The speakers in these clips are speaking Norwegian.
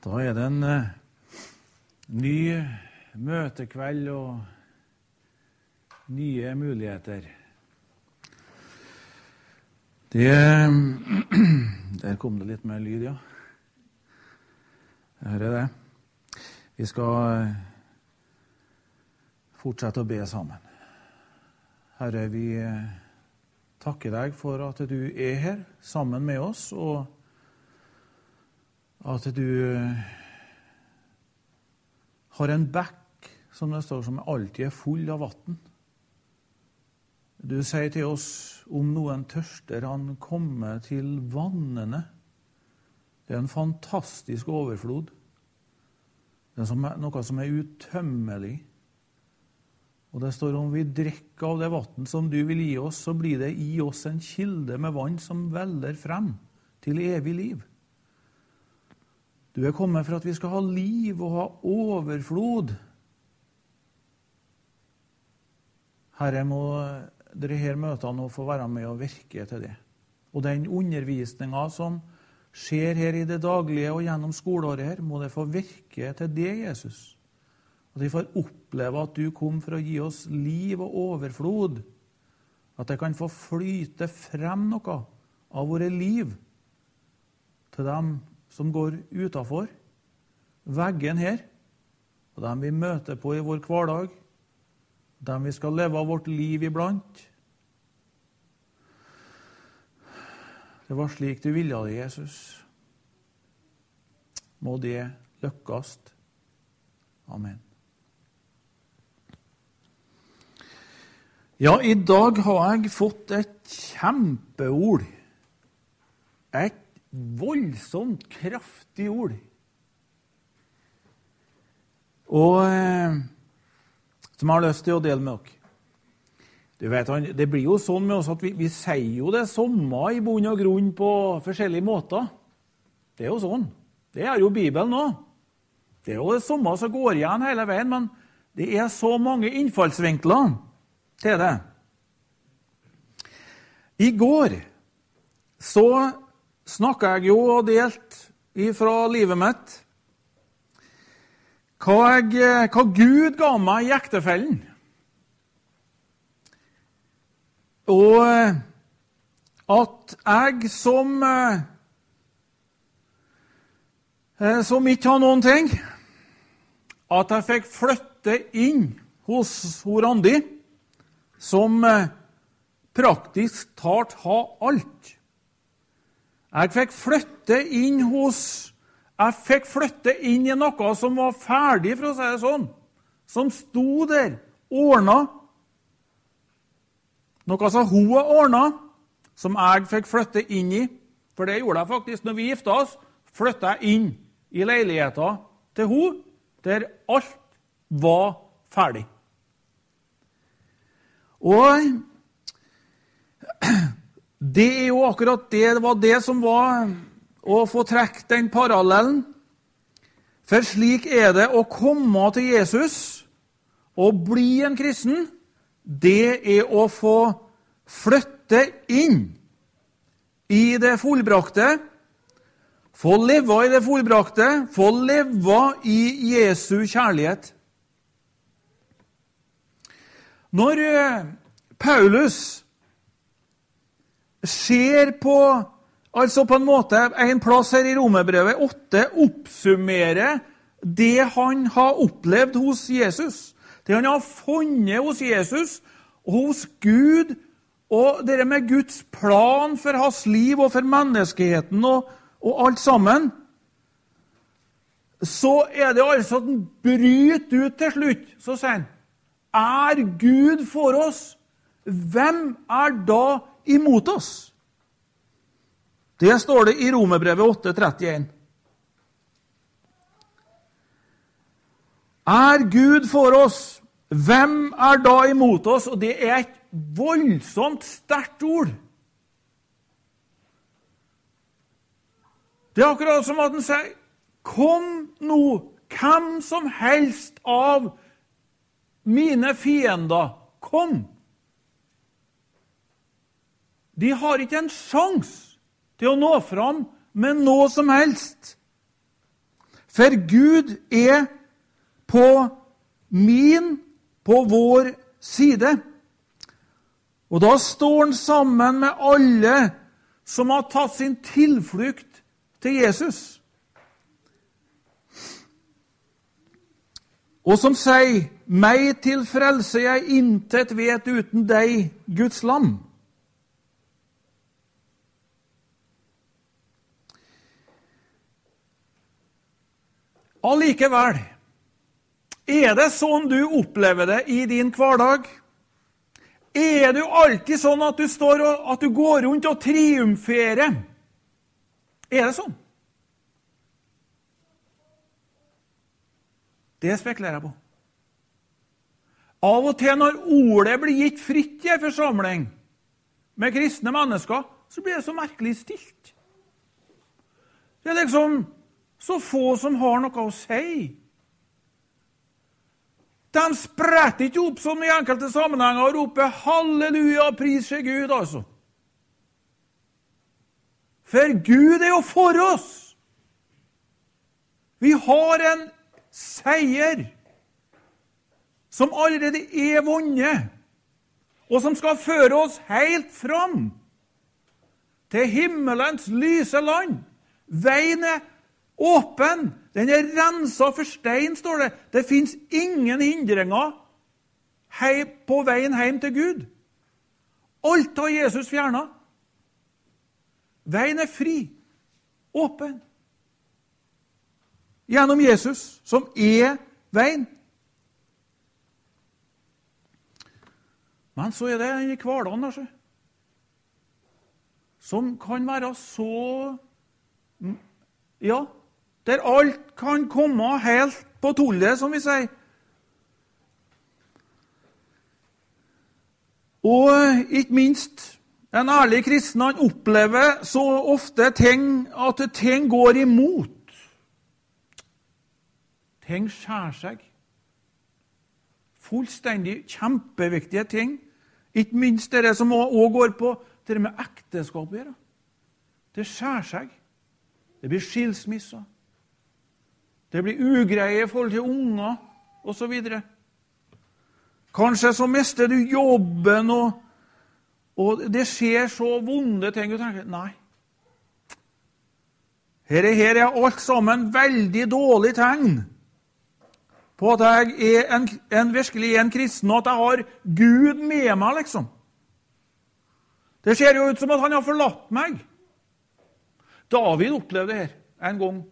Da er det en uh, ny møtekveld og nye muligheter. Det Der kom det litt mer lyd, ja. Jeg hører det. Vi skal eh, fortsette å be sammen. Herre, vi eh, takker deg for at du er her sammen med oss, og at du eh, har en bekk, som det står, som alltid er full av vann. Du sier til oss om noen tørster, han kommer til vannene. Det er en fantastisk overflod. Det er noe som er utømmelig. Og det står om vi drikker av det vann som du vil gi oss, så blir det i oss en kilde med vann som veller frem til evig liv. Du er kommet for at vi skal ha liv og ha overflod. Herre, må dere her møtene få være med og virke til det. Og den undervisninga som skjer her i det daglige og gjennom skoleåret her, må det få virke til det, Jesus. At vi får oppleve at du kom for å gi oss liv og overflod. At det kan få flyte frem noe av våre liv til dem som går utafor veggen her, og dem vi møter på i vår hverdag, dem vi skal leve av vårt liv iblant. Det var slik du ville det, Jesus. Må det lykkes. Amen. Ja, i dag har jeg fått et kjempeord. Et voldsomt kraftig ord. Og eh, som jeg har lyst til å dele med dere. Du vet, Det blir jo sånn med oss at vi, vi sier jo det samme i bunn og grunn på forskjellige måter. Det er jo sånn. Det er jo Bibelen òg. Det er jo det samme som går igjen hele veien, men det er så mange innfallsvinkler til det. I går så snakka jeg jo og delte fra livet mitt hva, jeg, hva Gud ga meg i ektefellen. Og eh, at jeg som eh, eh, som ikke har noen ting, at jeg fikk flytte inn hos Randi, som praktisk talt har alt. Jeg fikk flytte inn hos Jeg fikk flytte inn i noe som var ferdig, for å si det sånn. Som sto der, ordna. Noe som hun ordna, som jeg fikk flytte inn i. For det gjorde jeg faktisk når vi gifta oss. Flytta jeg inn i leiligheta til hun, der alt var ferdig. Og det er jo akkurat det, var det som var å få trekke den parallellen. For slik er det å komme til Jesus og bli en kristen. Det er å få flytte inn i det fullbrakte, få leve i det fullbrakte, få leve i Jesu kjærlighet. Når eh, Paulus ser på altså på en måte En plass her i Romerbrevet 8 oppsummerer det han har opplevd hos Jesus. Det han har funnet hos Jesus og hos Gud, og det med Guds plan for hans liv og for menneskeheten og, og alt sammen. Så er det altså at han bryter ut til slutt. Så sier han Er Gud for oss, hvem er da imot oss. Det står det i Romerbrevet 8,31. Er Gud for oss, hvem er da imot oss? Og det er et voldsomt sterkt ord. Det er akkurat som at han sier Kom nå, hvem som helst av mine fiender. Kom! De har ikke en sjanse til å nå fram med noe som helst. For Gud er på min, på vår side. Og da står han sammen med alle som har tatt sin tilflukt til Jesus. Og som sier, 'Meg til frelse jeg intet vet uten deg, Guds lam'. Allikevel, er det sånn du opplever det i din hverdag? Er du alltid sånn at du, og, at du går rundt og triumferer? Er det sånn? Det spekulerer jeg på. Av og til når ordet blir gitt fritt i en forsamling med kristne mennesker, så blir det så merkelig stilt. Det er liksom så få som har noe å si. De spretter ikke opp som i enkelte sammenhenger og roper 'halleluja, pris til Gud', altså. For Gud er jo for oss! Vi har en seier som allerede er vunnet, og som skal føre oss helt fram til himmelens lyse land. Veien er åpen. Den er rensa for stein, står det. Det fins ingen hindringer på veien hjem til Gud. Alt har Jesus fjerna. Veien er fri, åpen. Gjennom Jesus, som er veien. Men så er det en i hverdagen altså, som kan være så Ja, der alt kan komme helt på tullet, som vi sier. Og ikke minst en ærlig kristen han opplever så ofte ting, at ting går imot. Ting skjærer seg. Fullstendig kjempeviktige ting. Ikke minst det som òg går på det med ekteskap å gjøre. Det skjærer seg. Det blir skilsmisser. Det blir ugreie i forhold til unger osv. Kanskje så mister du jobben, og, og, det skjer så vonde ting. Du tenker nei. Her er, her er alt sammen veldig dårlig tegn på at jeg er en, en, virkelig en kristen, og at jeg har Gud med meg, liksom. Det ser jo ut som at han har forlatt meg. David opplevde det her en gang.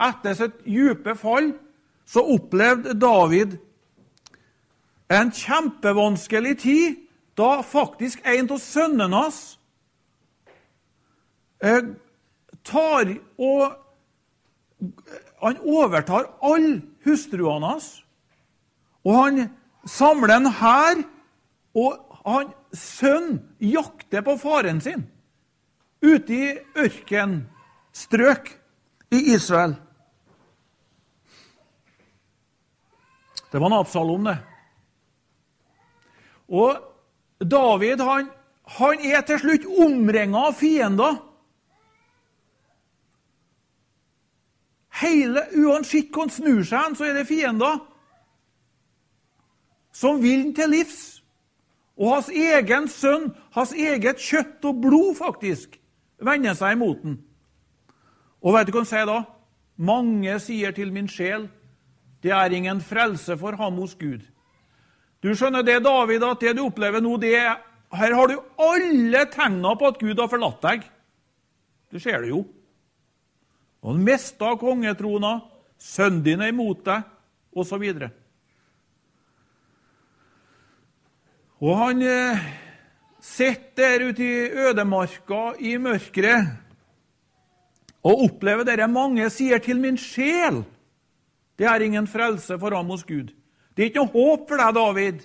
Etter sitt dype fall så opplevde David en kjempevanskelig tid da faktisk en av sønnene hans eh, tar og Han overtar alle hustruene hans. Og han samler en hær, og han sønn jakter på faren sin ute i ørkenstrøk i Israel. Det var en Absalom, det. Og David han, han er til slutt omringa av fiender. Hele, Uansett hvor han snur seg, så er det fiender som vil ham til livs. Og hans egen sønn, hans eget kjøtt og blod, faktisk, vender seg imot den. Og vet du hva han sier da? Mange sier til min sjel, det er ingen frelse for ham hos Gud. Du skjønner det, David, at det du opplever nå, det er Her har du alle tegna på at Gud har forlatt deg. Du ser det jo. Og han mista kongetrona, sønnen din er imot deg, osv. Og, og han eh, sitter der ute i ødemarka i mørket og opplever dere mange sier til min sjel det er ingen frelse for ham hos Gud. Det er ikke noe håp for deg, David.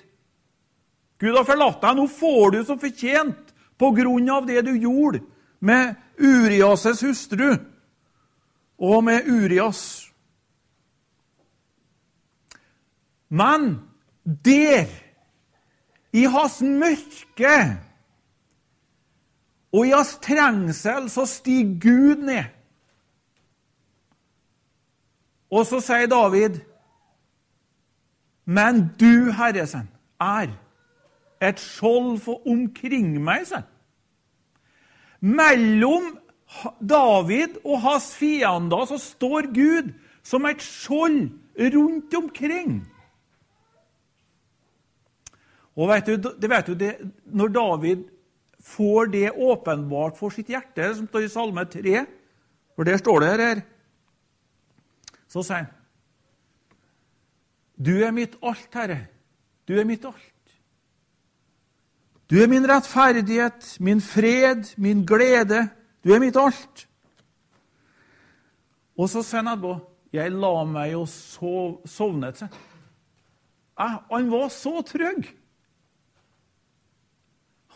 Gud har forlatt deg. Nå får du som fortjent på grunn av det du gjorde med Urias' hustru og med Urias. Men der, i hans mørke og i hans trengsel, så stiger Gud ned. Og så sier David Men du, Herre, sen, er et skjold for omkring meg, sen. Mellom David og hans fiender så står Gud som et skjold rundt omkring. Og vet du, det vet du det, Når David får det åpenbart for sitt hjerte, som står i Salme 3, for der står det her, så sier han Du er mitt alt, Herre. Du er mitt alt. Du er min rettferdighet, min fred, min glede. Du er mitt alt. Og så sier han etterpå Jeg la meg og sov, sovnet. Han var så trygg.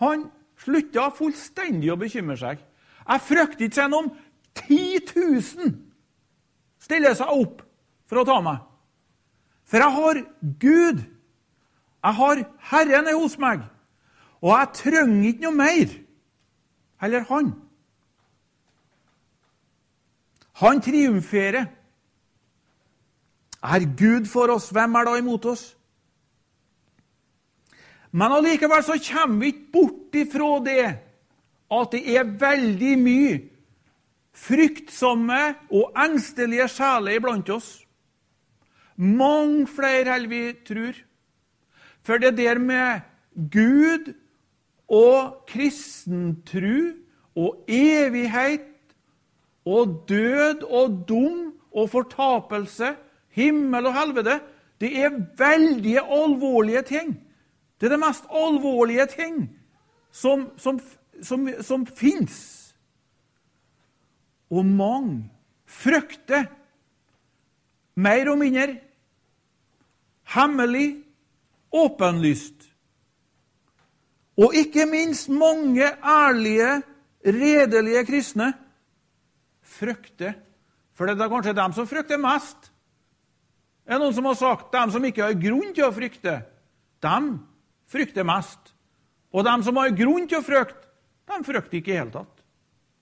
Han slutta fullstendig å bekymre seg. Jeg frykter ikke om 10 000 stiller seg opp for å ta meg. For jeg har Gud. Jeg har Herren er hos meg. Og jeg trenger ikke noe mer. Heller Han. Han triumferer. Er Gud for oss, hvem er da imot oss? Men allikevel så kommer vi ikke bort ifra det at det er veldig mye fryktsomme og engstelige sjeler iblant oss. Mange flere enn vi tror. For det der med Gud og kristen tru og evighet og død og dum og fortapelse, himmel og helvete, det er veldig alvorlige ting. Det er det mest alvorlige ting som, som, som, som fins. Og mange frykter mer og mindre hemmelig, åpenlyst. Og ikke minst mange ærlige, redelige kristne frykter. For det er kanskje dem som frykter mest. Det er noen som har sagt dem som ikke har grunn til å frykte, dem frykter mest. Og de som har grunn til å frykte, de frykter ikke i hele tatt.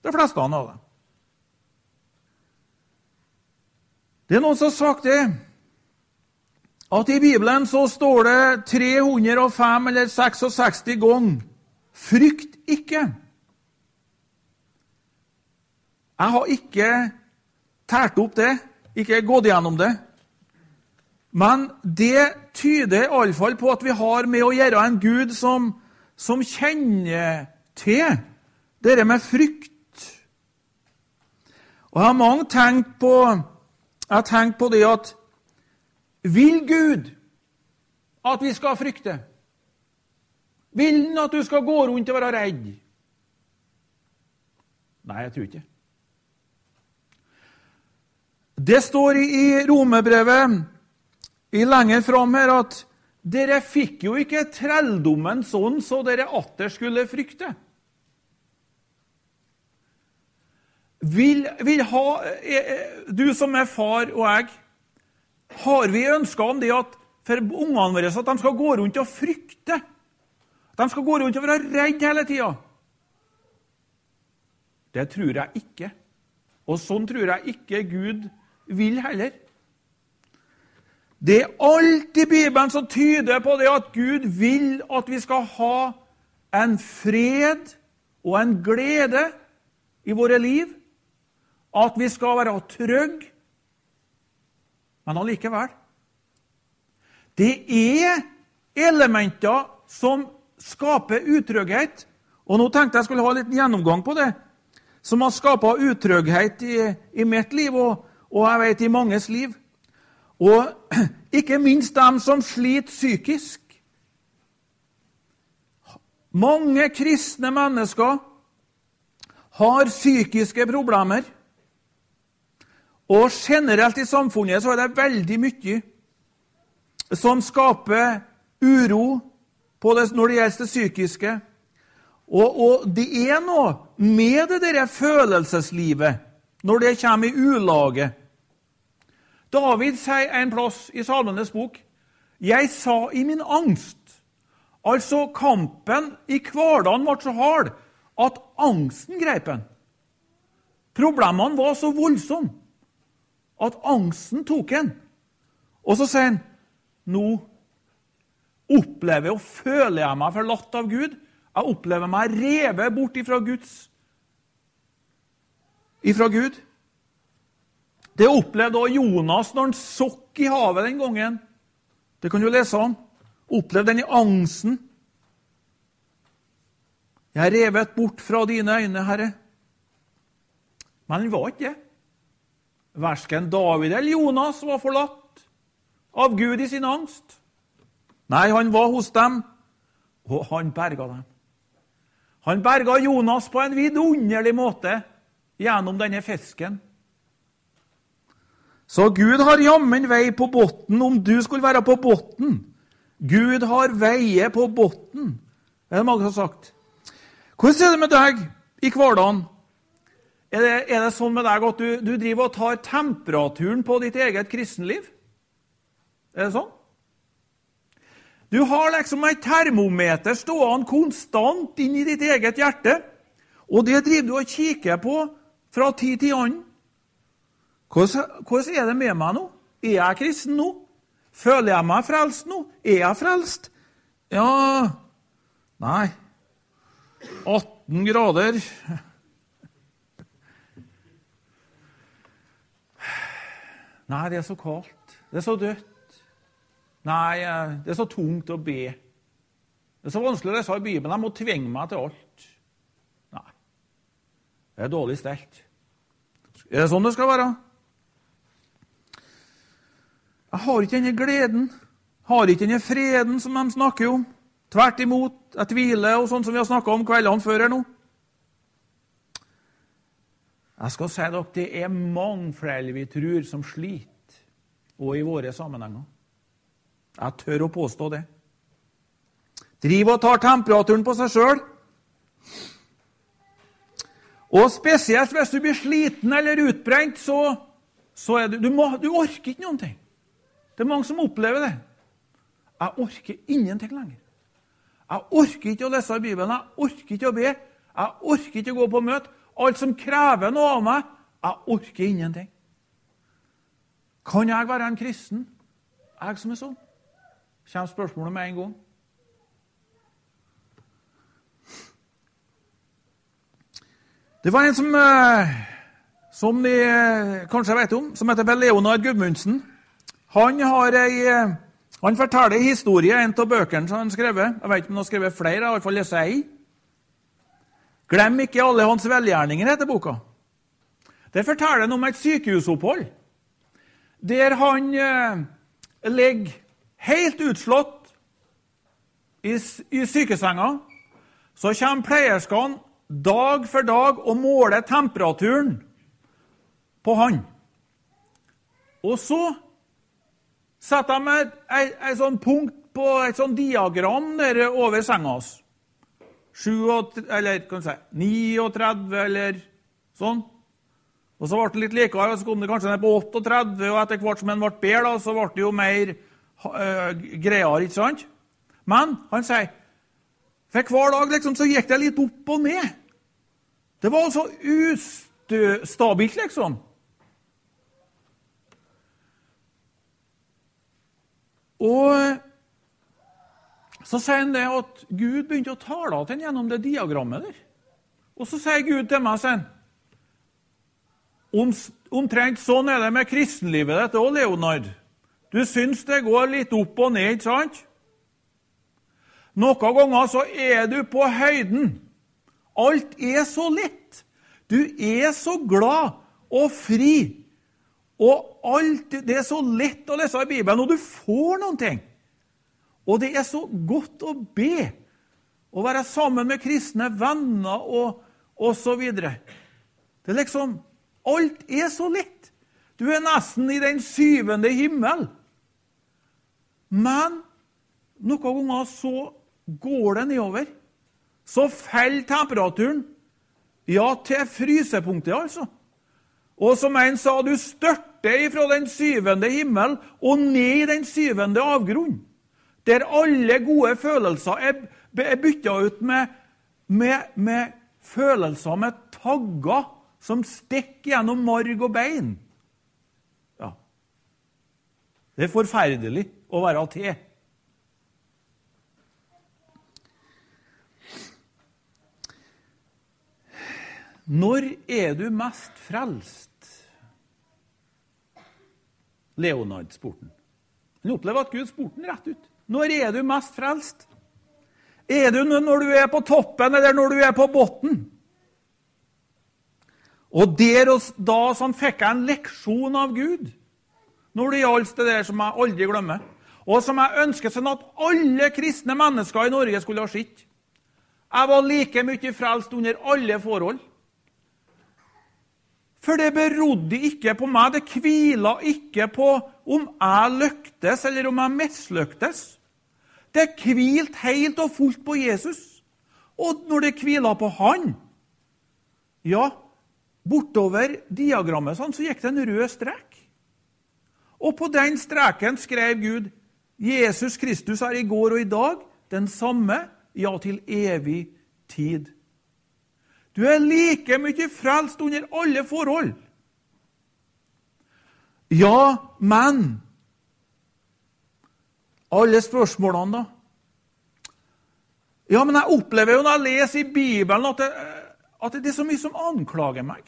De fleste av dem. Det er noen som har sagt det, at i Bibelen så står det 305 eller 66 ganger 'frykt ikke'. Jeg har ikke tært opp det, ikke gått gjennom det. Men det tyder iallfall på at vi har med å gjøre en Gud som, som kjenner til dette med frykt. Og jeg har mange tenkt på, jeg tenker på det at Vil Gud at vi skal frykte? Vil han at du skal gå rundt og være redd? Nei, jeg tror ikke. Det står i Romerbrevet i lenger fram her at dere fikk jo ikke trelldommen sånn så dere atter skulle frykte. Vil, vil ha, eh, eh, du som er far og jeg, har vi ønsker om det at for ungene våre at de skal gå rundt og frykte? At de skal gå rundt og være redde hele tida? Det tror jeg ikke. Og sånn tror jeg ikke Gud vil heller. Det er alt i Bibelen som tyder på det at Gud vil at vi skal ha en fred og en glede i våre liv. At vi skal være trygge. Men allikevel Det er elementer som skaper utrygghet. Og nå tenkte jeg skulle ha litt gjennomgang på det. Som har skapa utrygghet i, i, mitt liv, og, og jeg vet i manges liv. Og ikke minst dem som sliter psykisk. Mange kristne mennesker har psykiske problemer. Og generelt i samfunnet så er det veldig mye som skaper uro det, når det gjelder det psykiske. Og, og, det er noe med det der følelseslivet når det kommer i ulage. David sier en plass i Salmenes bok 'Jeg sa i min angst'. Altså, kampen i hverdagen ble så hard at angsten grep en. Problemene var så voldsomme at angsten tok en. Og så sier han nå opplever og føler jeg meg forlatt av Gud. Jeg opplever meg revet bort ifra Guds ifra Gud. Det opplevde også Jonas når han sokk i havet den gangen. Det kan du lese om. Opplevde den i angsten. Jeg er revet bort fra dine øyne, Herre. Men han var ikke det. Verken David eller Jonas var forlatt av Gud i sin angst. Nei, han var hos dem, og han berga dem. Han berga Jonas på en vidunderlig måte gjennom denne fisken. Så Gud har jammen vei på bunnen om du skulle være på bunnen. Gud har veier på bunnen, er det mange som har sagt. Hvordan er det med deg i hverdagen? Er det, er det sånn med deg at du, du driver og tar temperaturen på ditt eget kristenliv? Er det sånn? Du har liksom et termometer stående konstant inn i ditt eget hjerte. Og det driver du og kikker på fra tid til annen. Hvordan er det med meg nå? Er jeg kristen nå? Føler jeg meg frelst nå? Er jeg frelst? Ja Nei. 18 grader. Nei, det er så kaldt. Det er så dødt. Nei, eh, det er så tungt å be. Det er så vanskelig det sa i Bibelen. Jeg må tvinge meg til alt. Nei. Det er dårlig stelt. Er det sånn det skal være? Jeg har ikke denne gleden, har ikke denne freden som de snakker om. Tvert imot. Jeg tviler, og sånn som vi har snakka om kveldene før her nå. Jeg skal si dere, det er mange flere vi tror, som sliter, og i våre sammenhenger. Jeg tør å påstå det. Driver og tar temperaturen på seg sjøl. Og spesielt hvis du blir sliten eller utbrent, så, så er du, du, må, du orker ikke noen ting. Det er mange som opplever det. Jeg orker ingenting lenger. Jeg orker ikke å lese Bibelen, jeg orker ikke å be, jeg orker ikke å gå på møte. Alt som krever noe av meg, jeg orker ingenting. Kan jeg være en kristen, jeg som er sånn? kommer spørsmålet med en gang. Det var en som, eh, som de eh, kanskje vet om, som heter Leonard Gudmundsen. Han, ei, eh, han forteller en historie en av bøkene som han har skrevet. Jeg vet ikke om han har skrevet flere, jeg har iallfall lest ei. 'Glem ikke alle hans velgjerninger', heter boka. Det forteller han om et sykehusopphold der han eh, ligger helt utslått i, i sykesenga. Så kommer pleierskene dag for dag og måler temperaturen på han. Og så setter de et, et, et sånt punkt på et sånt diagram over senga hans. 7, eller kan si, 39 eller sånn. Og Så ble det litt likere, og så kom det kanskje ned på 38, og etter hvert som den ble bedre, så ble det jo mer uh, greier, ikke sant? Men han sier for hver dag liksom, så gikk det litt opp og ned. Det var altså ustabilt, liksom. Og så sier han det at Gud begynte å tale til ham gjennom det diagrammet der. Og så sier Gud til meg sen, om, Omtrent sånn er det med kristenlivet ditt òg, Leonard. Du syns det går litt opp og ned, ikke sant? Noen ganger så er du på høyden. Alt er så lett. Du er så glad og fri. Og alt, Det er så lett å lese i Bibelen, og du får noen ting. Og det er så godt å be, å være sammen med kristne venner og osv. Det er liksom Alt er så lett. Du er nesten i den syvende himmel. Men noen ganger så går det nedover. Så faller temperaturen. Ja, til frysepunktet, altså. Og som en sa, du størter ifra den syvende himmel og ned i den syvende avgrunn. Der alle gode følelser er, bytta ut med, med, med følelser med tagger som stikker gjennom marg og bein. Ja. Det er forferdelig å være til. Når er du mest frelst? Leonard spurte han. Han opplever at Gud spurte han rett ut. Når er du mest frelst? Er du når du er på toppen, eller når du er på bunnen? Og der og da sånn, fikk jeg en leksjon av Gud når det gjaldt det der som jeg aldri glemmer, og som jeg ønsker sånn at alle kristne mennesker i Norge skulle ha sett. Jeg var like mye frelst under alle forhold. For det berodde ikke på meg, det hvila ikke på om jeg lyktes eller om jeg mislyktes. Det hvilte helt og fullt på Jesus. Og når det hvila på Han Ja, bortover diagrammet sånn, så gikk det en rød strek. Og på den streken skrev Gud Jesus Kristus er i går og i dag den samme, ja, til evig tid. Du er like mye frelst under alle forhold. Ja, men Alle spørsmålene, da? Ja, men jeg opplever jo når jeg leser i Bibelen, at det, at det er så mye som anklager meg.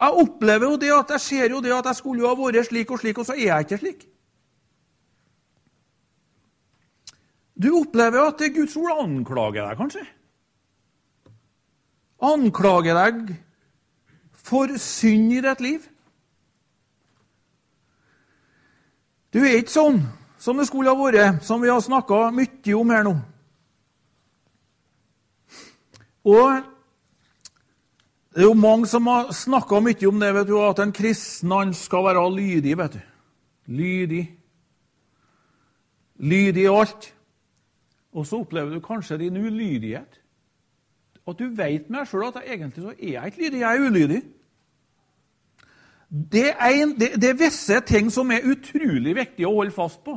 Jeg opplever jo det at jeg ser jo det at jeg skulle jo ha vært slik og slik, og så er jeg ikke slik. Du opplever jo at det Guds ord anklager deg, kanskje anklager deg for synd i ditt liv. Du er ikke sånn som det skulle ha vært, som vi har snakka mye om her nå. Og det er jo mange som har snakka mye om det, vet du, at en kristen han skal være lydig. vet du. Lydig. Lydig i alt. Og så opplever du kanskje din ulydighet. At du vet med deg sjøl at egentlig så er jeg ikke lydig, jeg er ulydig. Det er, en, det, det er visse ting som er utrolig viktig å holde fast på.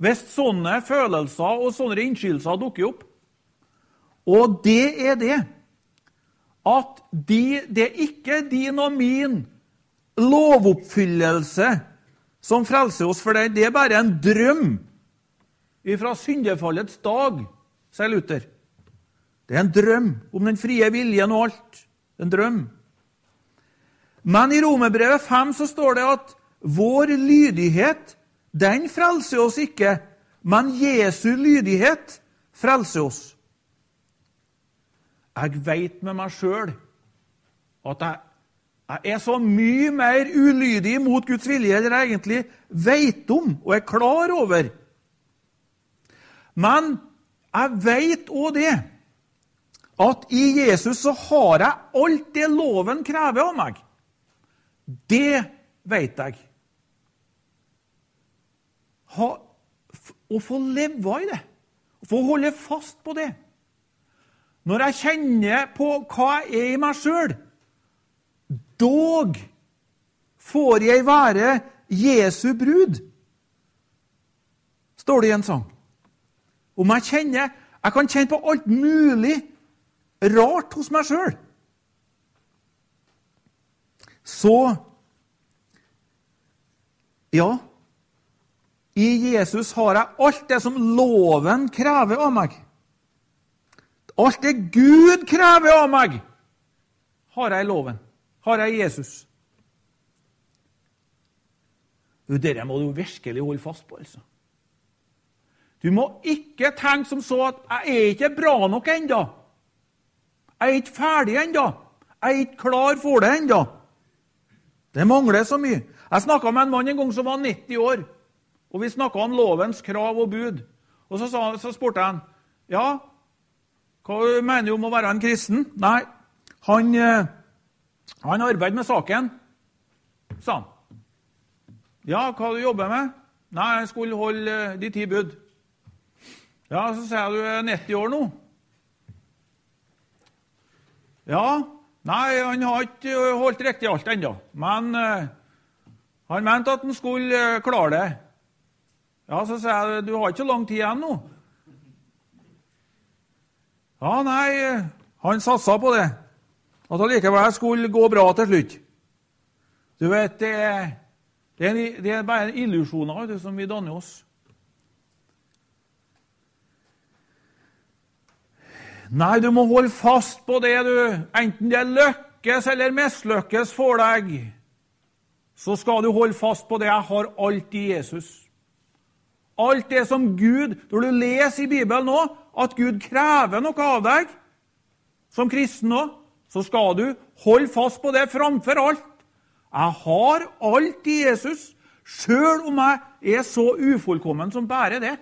Hvis sånne følelser og sånne innskillelser dukker opp. Og det er det at de, det er ikke din og min lovoppfyllelse som frelser oss, for det, det er bare en drøm fra syndefallets dag, sier Luther. Det er en drøm om den frie viljen og alt. En drøm. Men i Romerbrevet 5 så står det at vår lydighet, den frelser oss ikke, men Jesu lydighet frelser oss. Jeg veit med meg sjøl at jeg, jeg, er så mye mer ulydig mot Guds vilje enn jeg egentlig veit om og er klar over. Men jeg veit òg det at i Jesus så har jeg alt det loven krever av meg. Det vet jeg. Ha, å få leve i det, å få holde fast på det. Når jeg kjenner på hva jeg er i meg sjøl, dog får jeg være Jesu brud, står det i en sang. Om jeg kjenner Jeg kan kjenne på alt mulig rart hos meg sjøl. Så Ja, i Jesus har jeg alt det som loven krever av meg. Alt det Gud krever av meg, har jeg i loven. Har jeg i Jesus. Dette må du virkelig holde fast på. altså. Du må ikke tenke som så at 'jeg er ikke bra nok ennå'. Jeg er ikke ferdig ennå. Jeg er ikke klar for det ennå. Det mangler så mye. Jeg snakka med en mann en gang som var 90 år. Og Vi snakka om lovens krav og bud. Og Så, sa, så spurte jeg han, ja, hva mener du om å være en kristen. Nei, han, eh, han arbeider med saken, sa han. Ja, hva du jobber med? Nei, jeg skulle holde eh, de ti bud. Ja, så sier jeg du er 90 år nå. Ja, nei, han har ikke holdt riktig alt ennå. Men uh, han mente at han skulle uh, klare det. Ja, så sier jeg du har ikke så lang tid igjen nå. Ja, nei, han satsa på det. At allikevel skulle gå bra til slutt. Du vet, det, Det er, det er bare illusjoner som vi danner oss. Nei, du må holde fast på det, du. Enten det lykkes eller mislykkes for deg, så skal du holde fast på det. Jeg har alt i Jesus. Alt det som Gud Når du leser i Bibelen nå at Gud krever noe av deg som kristen nå, så skal du holde fast på det framfor alt. Jeg har alt i Jesus, sjøl om jeg er så ufullkommen som bare det.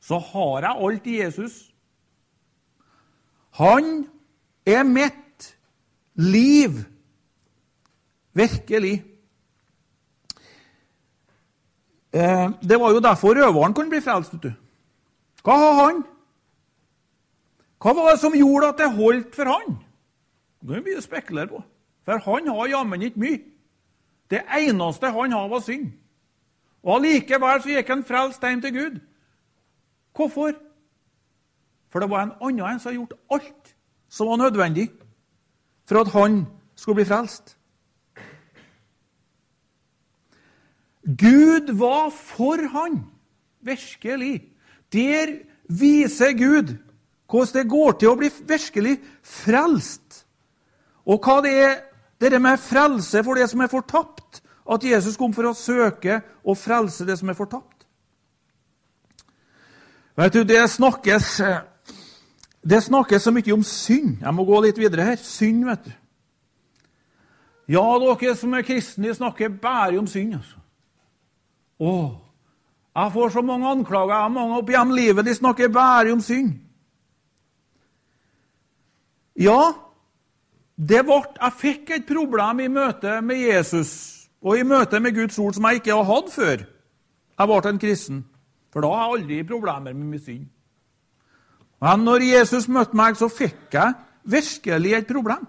Så har jeg alt i Jesus. Han er mitt liv. Virkelig. Eh, det var jo derfor røveren kunne bli frelst. vet du. Hva har han? Hva var det som gjorde at det holdt for han? Det kan vi spekulere på. For han har jammen ikke mye. Det eneste han har, var synd. Og Allikevel så gikk han frelst hjem til Gud. Hvorfor? For det var en annen en som hadde gjort alt som var nødvendig for at han skulle bli frelst. Gud var for han, virkelig. Der viser Gud hvordan det går til å bli virkelig frelst. Og hva det er det med frelse for det som er fortapt. At Jesus kom for å søke og frelse det som er fortapt. Vet du, Det snakkes eh, det snakkes så mye om synd. Jeg må gå litt videre her. Synd, vet du. Ja, dere som er kristne, snakker bare om synd. altså. Åh, jeg får så mange anklager. Jeg har mange opp gjennom livet. De snakker bare om synd. Ja, det ble, jeg fikk et problem i møte med Jesus og i møte med Guds ord som jeg ikke har hatt før jeg ble en kristen. For da har jeg aldri problemer med min synd. Men når Jesus møtte meg, så fikk jeg virkelig et problem.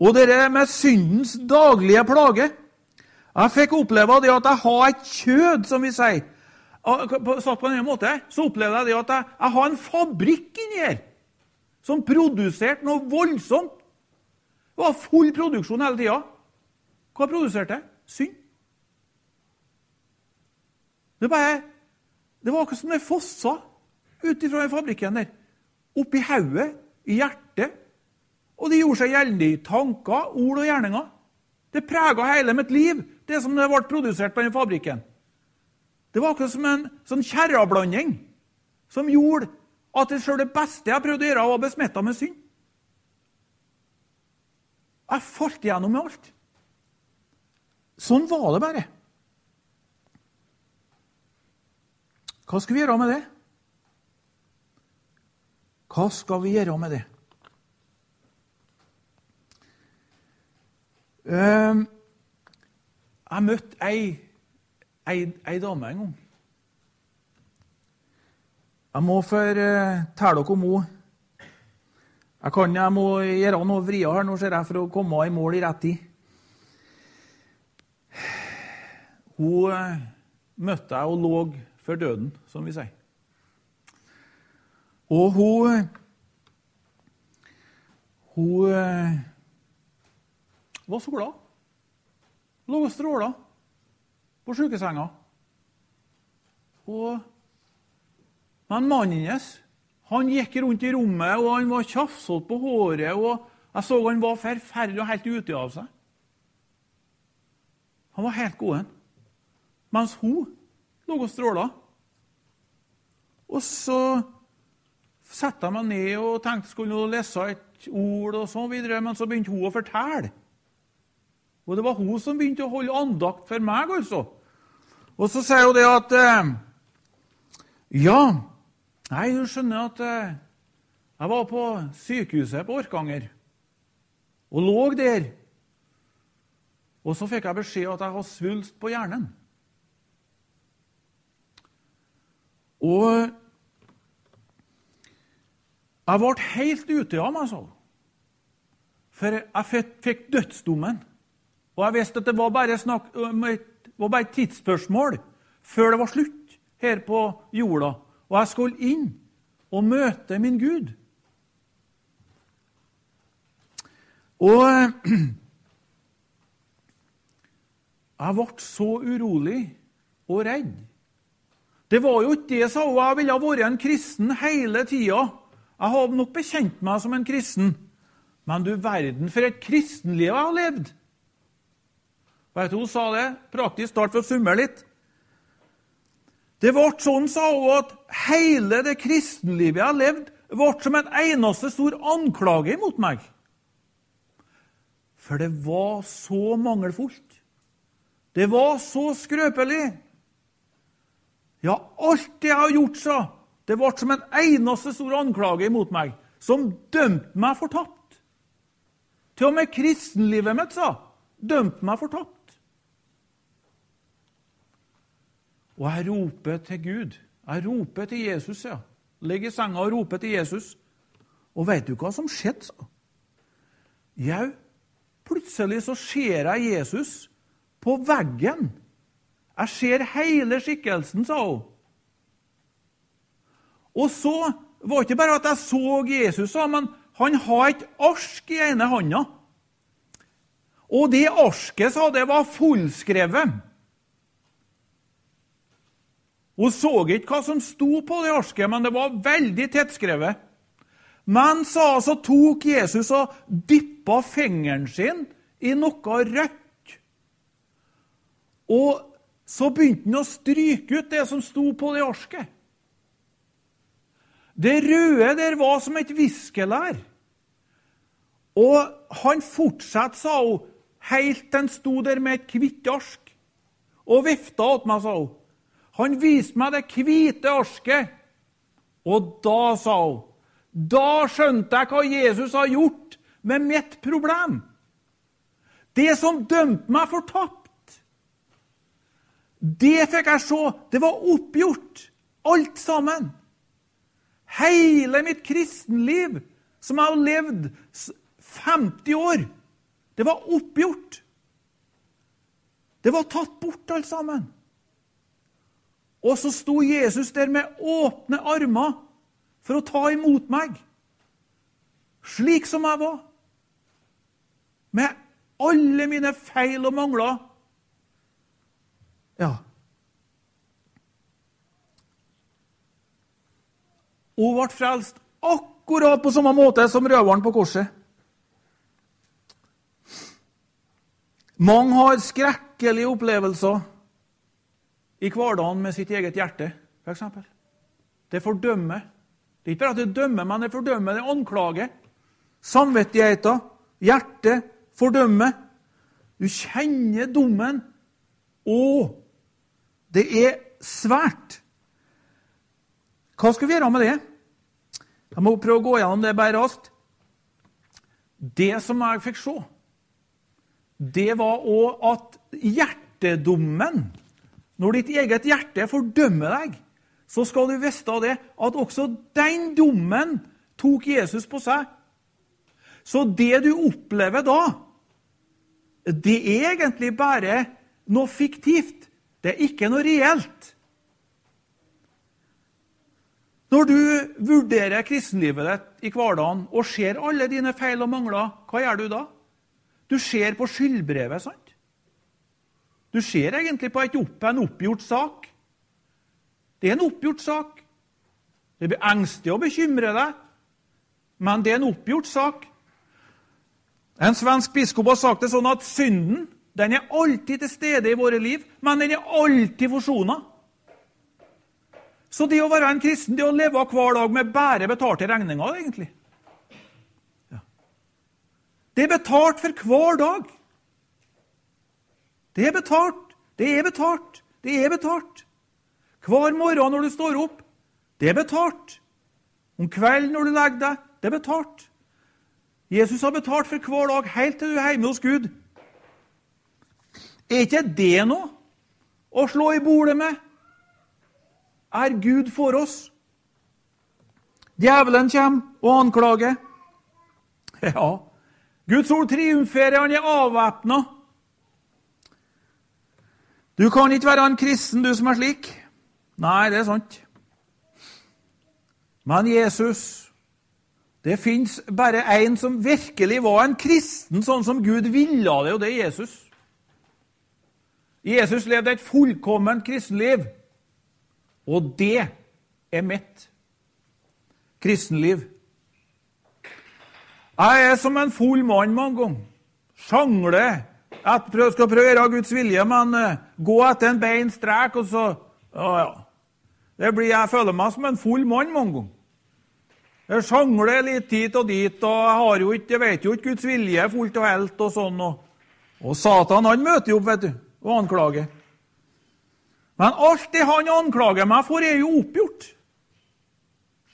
Og det er med syndens daglige plage. Jeg fikk oppleve det at jeg har et kjød, som vi sier. Satt på denne måte, så opplevde jeg det at jeg, jeg har en fabrikk inni her som produserte noe voldsomt. Det var full produksjon hele tida. Hva produserte jeg? Synd. Det, bare, det var akkurat som det fossa ut fra fabrikken der. Oppi hodet, i hjertet. Og det gjorde seg gjeldende i tanker, ord og gjerninger. Det prega hele mitt liv, det som ble produsert på den fabrikken. Det var akkurat som en sånn kjerrablanding som gjorde at sjøl det beste jeg prøvde å gjøre, var besmitta med synd. Jeg falt igjennom med alt. Sånn var det bare. Hva skal vi gjøre med det? Hva skal vi gjøre med det? Ehm, jeg møtte ei, ei, ei dame en gang. Jeg må fortelle dere om henne. Jeg kan jeg må gjøre noe vrier her nå ser jeg, for å komme i mål i rett tid. Hun eh, møtte jeg og lå før døden, som vi sier. Og hun Hun eh, var så glad. Lå og stråla på sjukesenga. Og, men mannen hennes han gikk rundt i rommet og han var tjafsete på håret. og Jeg så han var forferdelig og helt ute av seg. Han var helt god. Mens hun lå og stråla. Og så satte jeg meg ned og tenkte skulle lese et ord, og så videre, men så begynte hun å fortelle. Og det var hun som begynte å holde andakt for meg, altså. Og så sier hun det at eh, Ja, nei, du skjønner at eh, jeg var på sykehuset på Orkanger og lå der. Og så fikk jeg beskjed at jeg har svulst på hjernen. Og jeg ble helt ute av meg, så. For jeg fikk dødsdommen. Og jeg visste at det var bare, snakk, var bare et tidsspørsmål før det var slutt her på jorda. Og jeg skulle inn og møte min Gud. Og Jeg ble så urolig og redd. Det var jo ikke det, sa hun. Jeg ville vært en kristen hele tida. Jeg hadde nok bekjent meg som en kristen. Men du verden for et kristenliv jeg har levd! Vet du hun sa det? Praktisk talt for å summere litt. Det ble sånn, sa hun, at hele det kristenlivet jeg har levd, ble som en eneste stor anklage mot meg. For det var så mangelfullt. Det var så skrøpelig. Ja, alt det jeg har gjort, sa det ble som en eneste stor anklage imot meg, som dømte meg fortapt. Til og med kristenlivet mitt, sa, dømte meg fortapt. Og jeg roper til Gud. Jeg roper til Jesus, ja. Ligger i senga og roper til Jesus. Og veit du hva som skjedde, sa Jau, plutselig så ser jeg Jesus på veggen. Jeg ser hele skikkelsen, sa hun. Og så var det ikke bare at jeg så Jesus, men han har et ark i ene hånda. Og det arsket, sa det var fullskrevet. Hun så ikke hva som sto på det arsket, men det var veldig tettskrevet. Men sa, så tok Jesus og dyppa fingeren sin i noe rødt. Og så begynte han å stryke ut det som sto på det arsket. Det røde der var som et viskelær. Og han fortsatte, sa hun, helt til han sto der med et hvitt ark og vifta til meg, sa hun. Han viste meg det hvite arsket. Og da, sa hun, da skjønte jeg hva Jesus har gjort med mitt problem. Det som dømte meg for tapt. Det fikk jeg se. Det var oppgjort, alt sammen. Hele mitt kristenliv, som jeg har levd 50 år, det var oppgjort. Det var tatt bort, alt sammen. Og så sto Jesus der med åpne armer for å ta imot meg, slik som jeg var. Med alle mine feil og mangler ja. Hun ble frelst akkurat på samme måte som røveren på korset. Mange har skrekkelige opplevelser i hverdagen med sitt eget hjerte, f.eks. Det fordømmer. Det er ikke bare at det dømmer, men det fordømmer, det anklager. Samvittigheten, hjertet, fordømmer. Du kjenner dommen. Og det er svært. Hva skal vi gjøre med det? Jeg må prøve å gå gjennom det bare raskt. Det som jeg fikk se, det var òg at hjertedommen Når ditt eget hjerte fordømmer deg, så skal du vite det at også den dommen tok Jesus på seg. Så det du opplever da, det er egentlig bare noe fiktivt. Det er ikke noe reelt. Når du vurderer kristenlivet ditt i hverdagen og ser alle dine feil og mangler, hva gjør du da? Du ser på skyldbrevet, sant? Du ser egentlig på opp, en oppgjort sak. Det er en oppgjort sak. Det blir engstelig å bekymre deg, men det er en oppgjort sak. En svensk biskop har sagt det sånn at synden den er alltid til stede i våre liv, men den er alltid forsona. Så det å være en kristen, det å leve hver dag med bare betalte regninger, egentlig. Ja. Det er betalt for hver dag. Det er betalt, det er betalt, det er betalt. Hver morgen når du står opp, det er betalt. Om kvelden når du legger deg, det er betalt. Jesus har betalt for hver dag helt til du er hjemme hos Gud. Er ikke det noe å slå i bordet med? Er Gud for oss? Djevelen kommer og anklager. Ja, Guds ord triumferer, han er avvæpna. Du kan ikke være en kristen, du som er slik. Nei, det er sant. Men Jesus Det fins bare én som virkelig var en kristen, sånn som Gud ville det, og det er Jesus. Jesus levde et fullkomment kristenliv. Og det er mitt kristenliv. Jeg er som en full mann mange ganger. Sjangler. Jeg skal prøve å gjøre Guds vilje, men uh, gå etter en bein strek, og så ja, ja. Det blir, Jeg føler meg som en full mann mange ganger. Jeg sjangler litt hit og dit, og jeg, har jo ikke, jeg vet jo ikke Guds vilje fullt og helt. Og sånn. Og, og Satan han møter jo opp vet du, og anklager. Men alt det han anklager meg for, er jo oppgjort.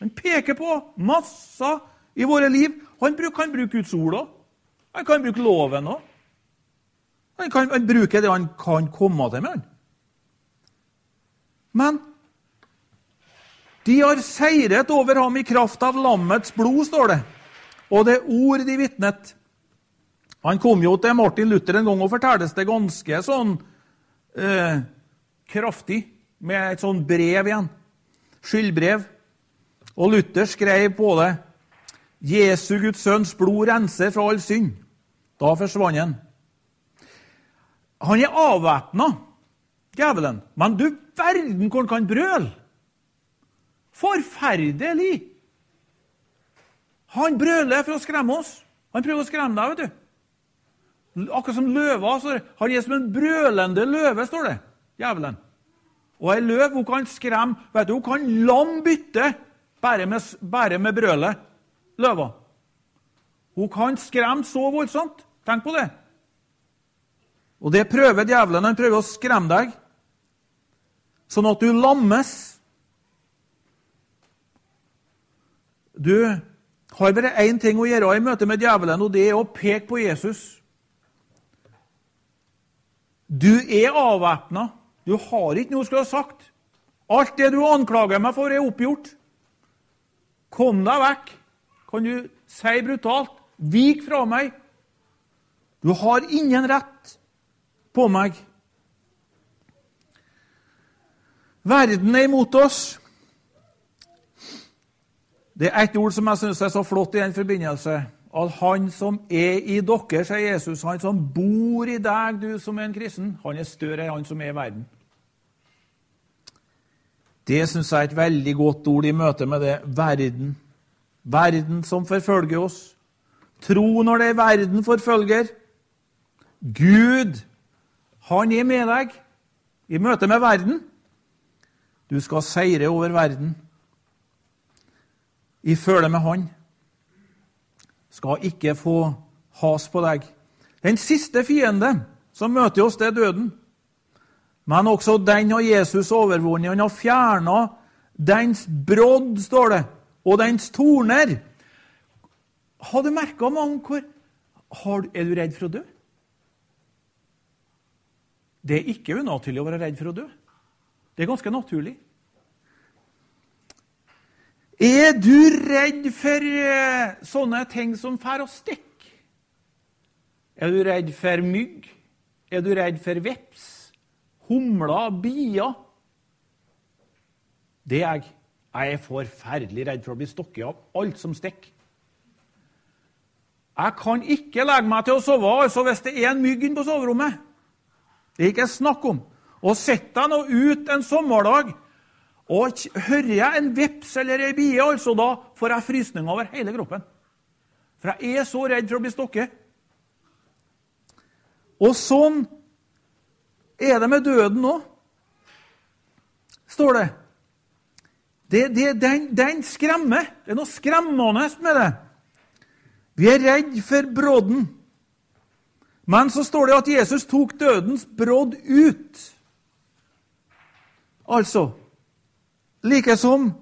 Han peker på masser i våre liv. Han kan bruke Guds ord òg. Han kan bruke loven òg. Han kan han bruke det han kan komme til med. Men de har seiret over ham i kraft av lammets blod, står det. Og det ord de vitnet. Han kom jo til Martin Luther en gang og fortelles det ganske sånn eh, kraftig, med et sånn brev igjen. Skyldbrev. Og Luther skrev på det Jesu Guds sønns blod renser fra all synd. Da forsvant han. Han er avvæpna, djevelen. Men du verden hvor han kan brøle! Forferdelig! Han brøler for å skremme oss. Han prøver å skremme deg, vet du. Akkurat som løva. Han er som en brølende løve, står det. Djevelen. Og ei løv hun kan skremme vet du, Hun kan lam bytte bare med, bare med brølet. Løva. Hun kan skremme så voldsomt. Tenk på det. Og det prøver djevelen. Han prøver å skremme deg, sånn at du lammes. Du har bare én ting å gjøre i møte med djevelen, og det er å peke på Jesus. Du er avvæpna. Du har ikke noe du skulle ha sagt. Alt det du anklager meg for, er oppgjort. Kom deg vekk, kan du si brutalt. Vik fra meg. Du har ingen rett på meg. Verden er imot oss. Det er ett ord som jeg syns er så flott i den forbindelse. At han som er i dere, sier Jesus, han som bor i deg, du som er en kristen, han er større enn han som er i verden. Det syns jeg er et veldig godt ord i møte med det verden. Verden som forfølger oss. Tro når det er verden forfølger. Gud, han er med deg i møte med verden. Du skal seire over verden i følge med Han. Skal ikke få has på deg. Den siste fiende som møter oss, det er døden. Men også den har Jesus overvunnet. Han har fjerna dens brodd, står det, og dens torner. Har du merka mange hvor Er du redd for å dø? Det er ikke unaturlig å være redd for å dø. Det er ganske naturlig. Er du redd for eh, sånne ting som får å stikke? Er du redd for mygg? Er du redd for veps? Humler? Bier? Det er jeg. Jeg er forferdelig redd for å bli stokket av alt som stikker. Jeg kan ikke legge meg til å sove altså hvis det er en mygg inne på soverommet. Det er ikke snakk om. Og sitter jeg nå ut en sommerdag og hører jeg en veps eller ei bie, altså, da får jeg frysninger over hele kroppen. For jeg er så redd for å bli stokket. Og sånn er det med døden nå, står det. det, det den, den skremmer. Det er noe skremmende med det. Vi er redd for brodden. Men så står det at Jesus tok dødens brodd ut. Altså Like som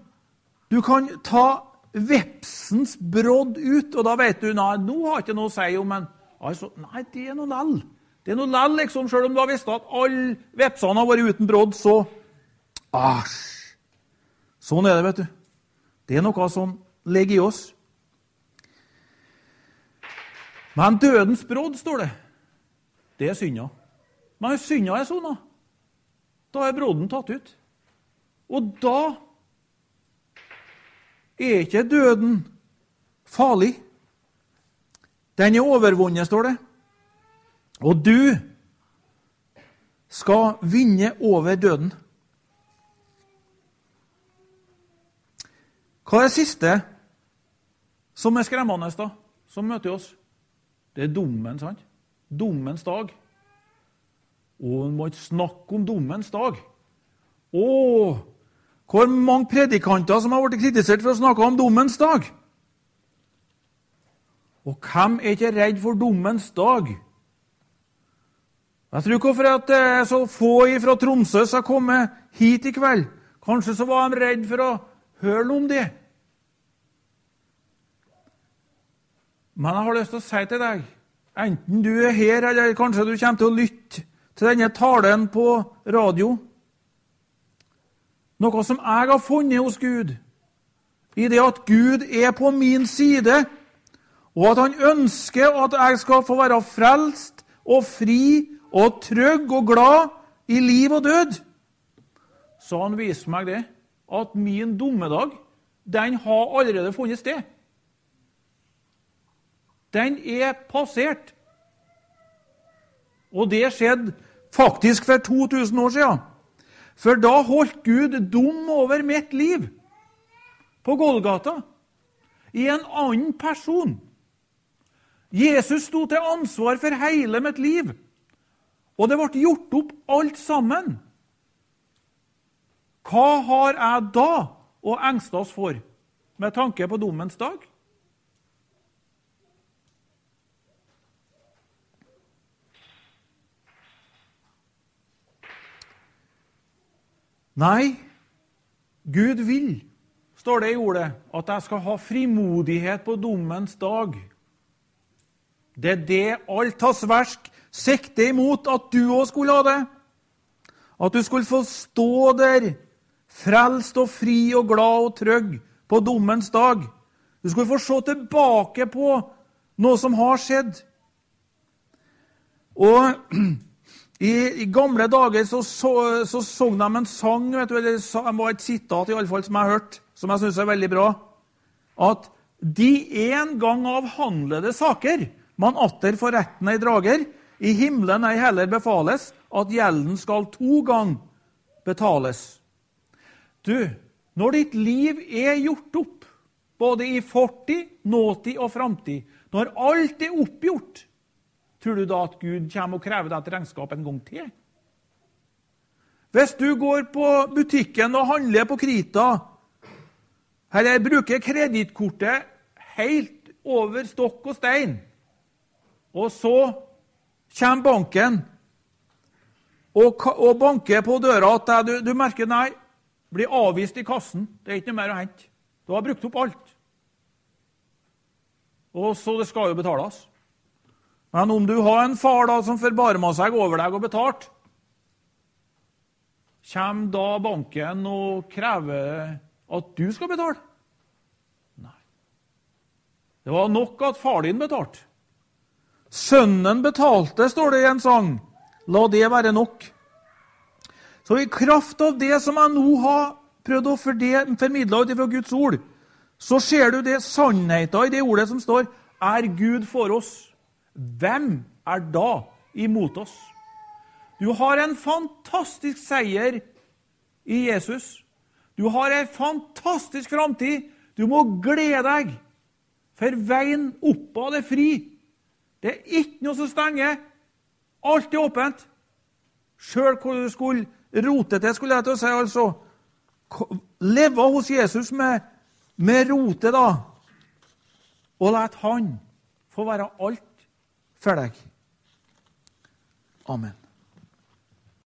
du kan ta vepsens brodd ut, og da vet du nei, nå har ikke noe å si om men altså, Nei, det er noe lell. Det er noe lell, liksom, Selv om du har visst at alle vepsene har vært uten brodd, så Æsj! Sånn er det, vet du. Det er noe som ligger i oss. Men dødens brodd, står det. Det er synda. Men synda er sona. Da er brodden tatt ut. Og da er ikke døden farlig. Den er overvunnet, står det. Og du skal vinne over døden. Hva er det siste som er skremmende, da, som møter oss? Det er dommen, sant? Dommens dag. Og en må ikke snakke om dommens dag. Å, hvor mange predikanter som har blitt kritisert for å snakke om dommens dag! Og hvem er ikke redd for dommens dag? Jeg tror hvorfor at er så få fra Tromsø som har kommet hit i kveld. Kanskje så var de redd for å høre noe om det. Men jeg har lyst til å si til deg, enten du er her, eller kanskje du kommer til å lytte til denne talen på radio Noe som jeg har funnet hos Gud, i det at Gud er på min side, og at han ønsker at jeg skal få være frelst og fri og trygg og glad i liv og død, så han viser meg det, at min dommedag, den har allerede funnet sted. Den er passert. Og det skjedde faktisk for 2000 år siden. For da holdt Gud dom over mitt liv på Golgata i en annen person. Jesus sto til ansvar for hele mitt liv. Og det ble gjort opp alt sammen. Hva har jeg da å engste oss for med tanke på dommens dag? Nei, Gud vil, står det i ordet, at jeg skal ha frimodighet på dommens dag. Det er det alt hans verk sikter imot at du òg skulle ha det. At du skulle få stå der, frelst og fri og glad og trygg på dommens dag. Du skulle få se tilbake på noe som har skjedd. Og i, i gamle dager så så, så, sang de en sang vet du, eller det var et sitat i alle fall, som jeg har hørt, som jeg syns er veldig bra. At de en gang avhandlede saker man atter for retten ei drager, i himmelen ei heller befales at gjelden skal to gang betales. Du, når ditt liv er gjort opp, både i fortid, nåtid og framtid, når alt er oppgjort, tror du da at Gud kommer og krever deg et regnskap en gang til? Hvis du går på butikken og handler på Krita, eller bruker kredittkortet helt over stokk og stein, og så kommer banken og, og banker på døra at du, du merker nei, blir avvist i kassen. Det er ikke noe mer å hente. Du har brukt opp alt. Og så det skal jo betales. Men om du har en far da som forbarma seg over deg og betalt, kommer da banken og krever at du skal betale? Nei. Det var nok at far din betalte. Sønnen betalte, står det i en sang. La det være nok. Så i kraft av det som jeg nå har prøvd å formidle ut fra Guds ord, så ser du det sannheten i det ordet som står Er Gud for oss? Hvem er da imot oss? Du har en fantastisk seier i Jesus. Du har en fantastisk framtid. Du må glede deg, for veien oppad er fri. Det er ikke noe som stenger. Alt er åpent. Sjøl hvor du skulle rote til, skulle jeg til å si. altså. Leve hos Jesus med, med rote, da. Og la han få være alt for deg. Amen.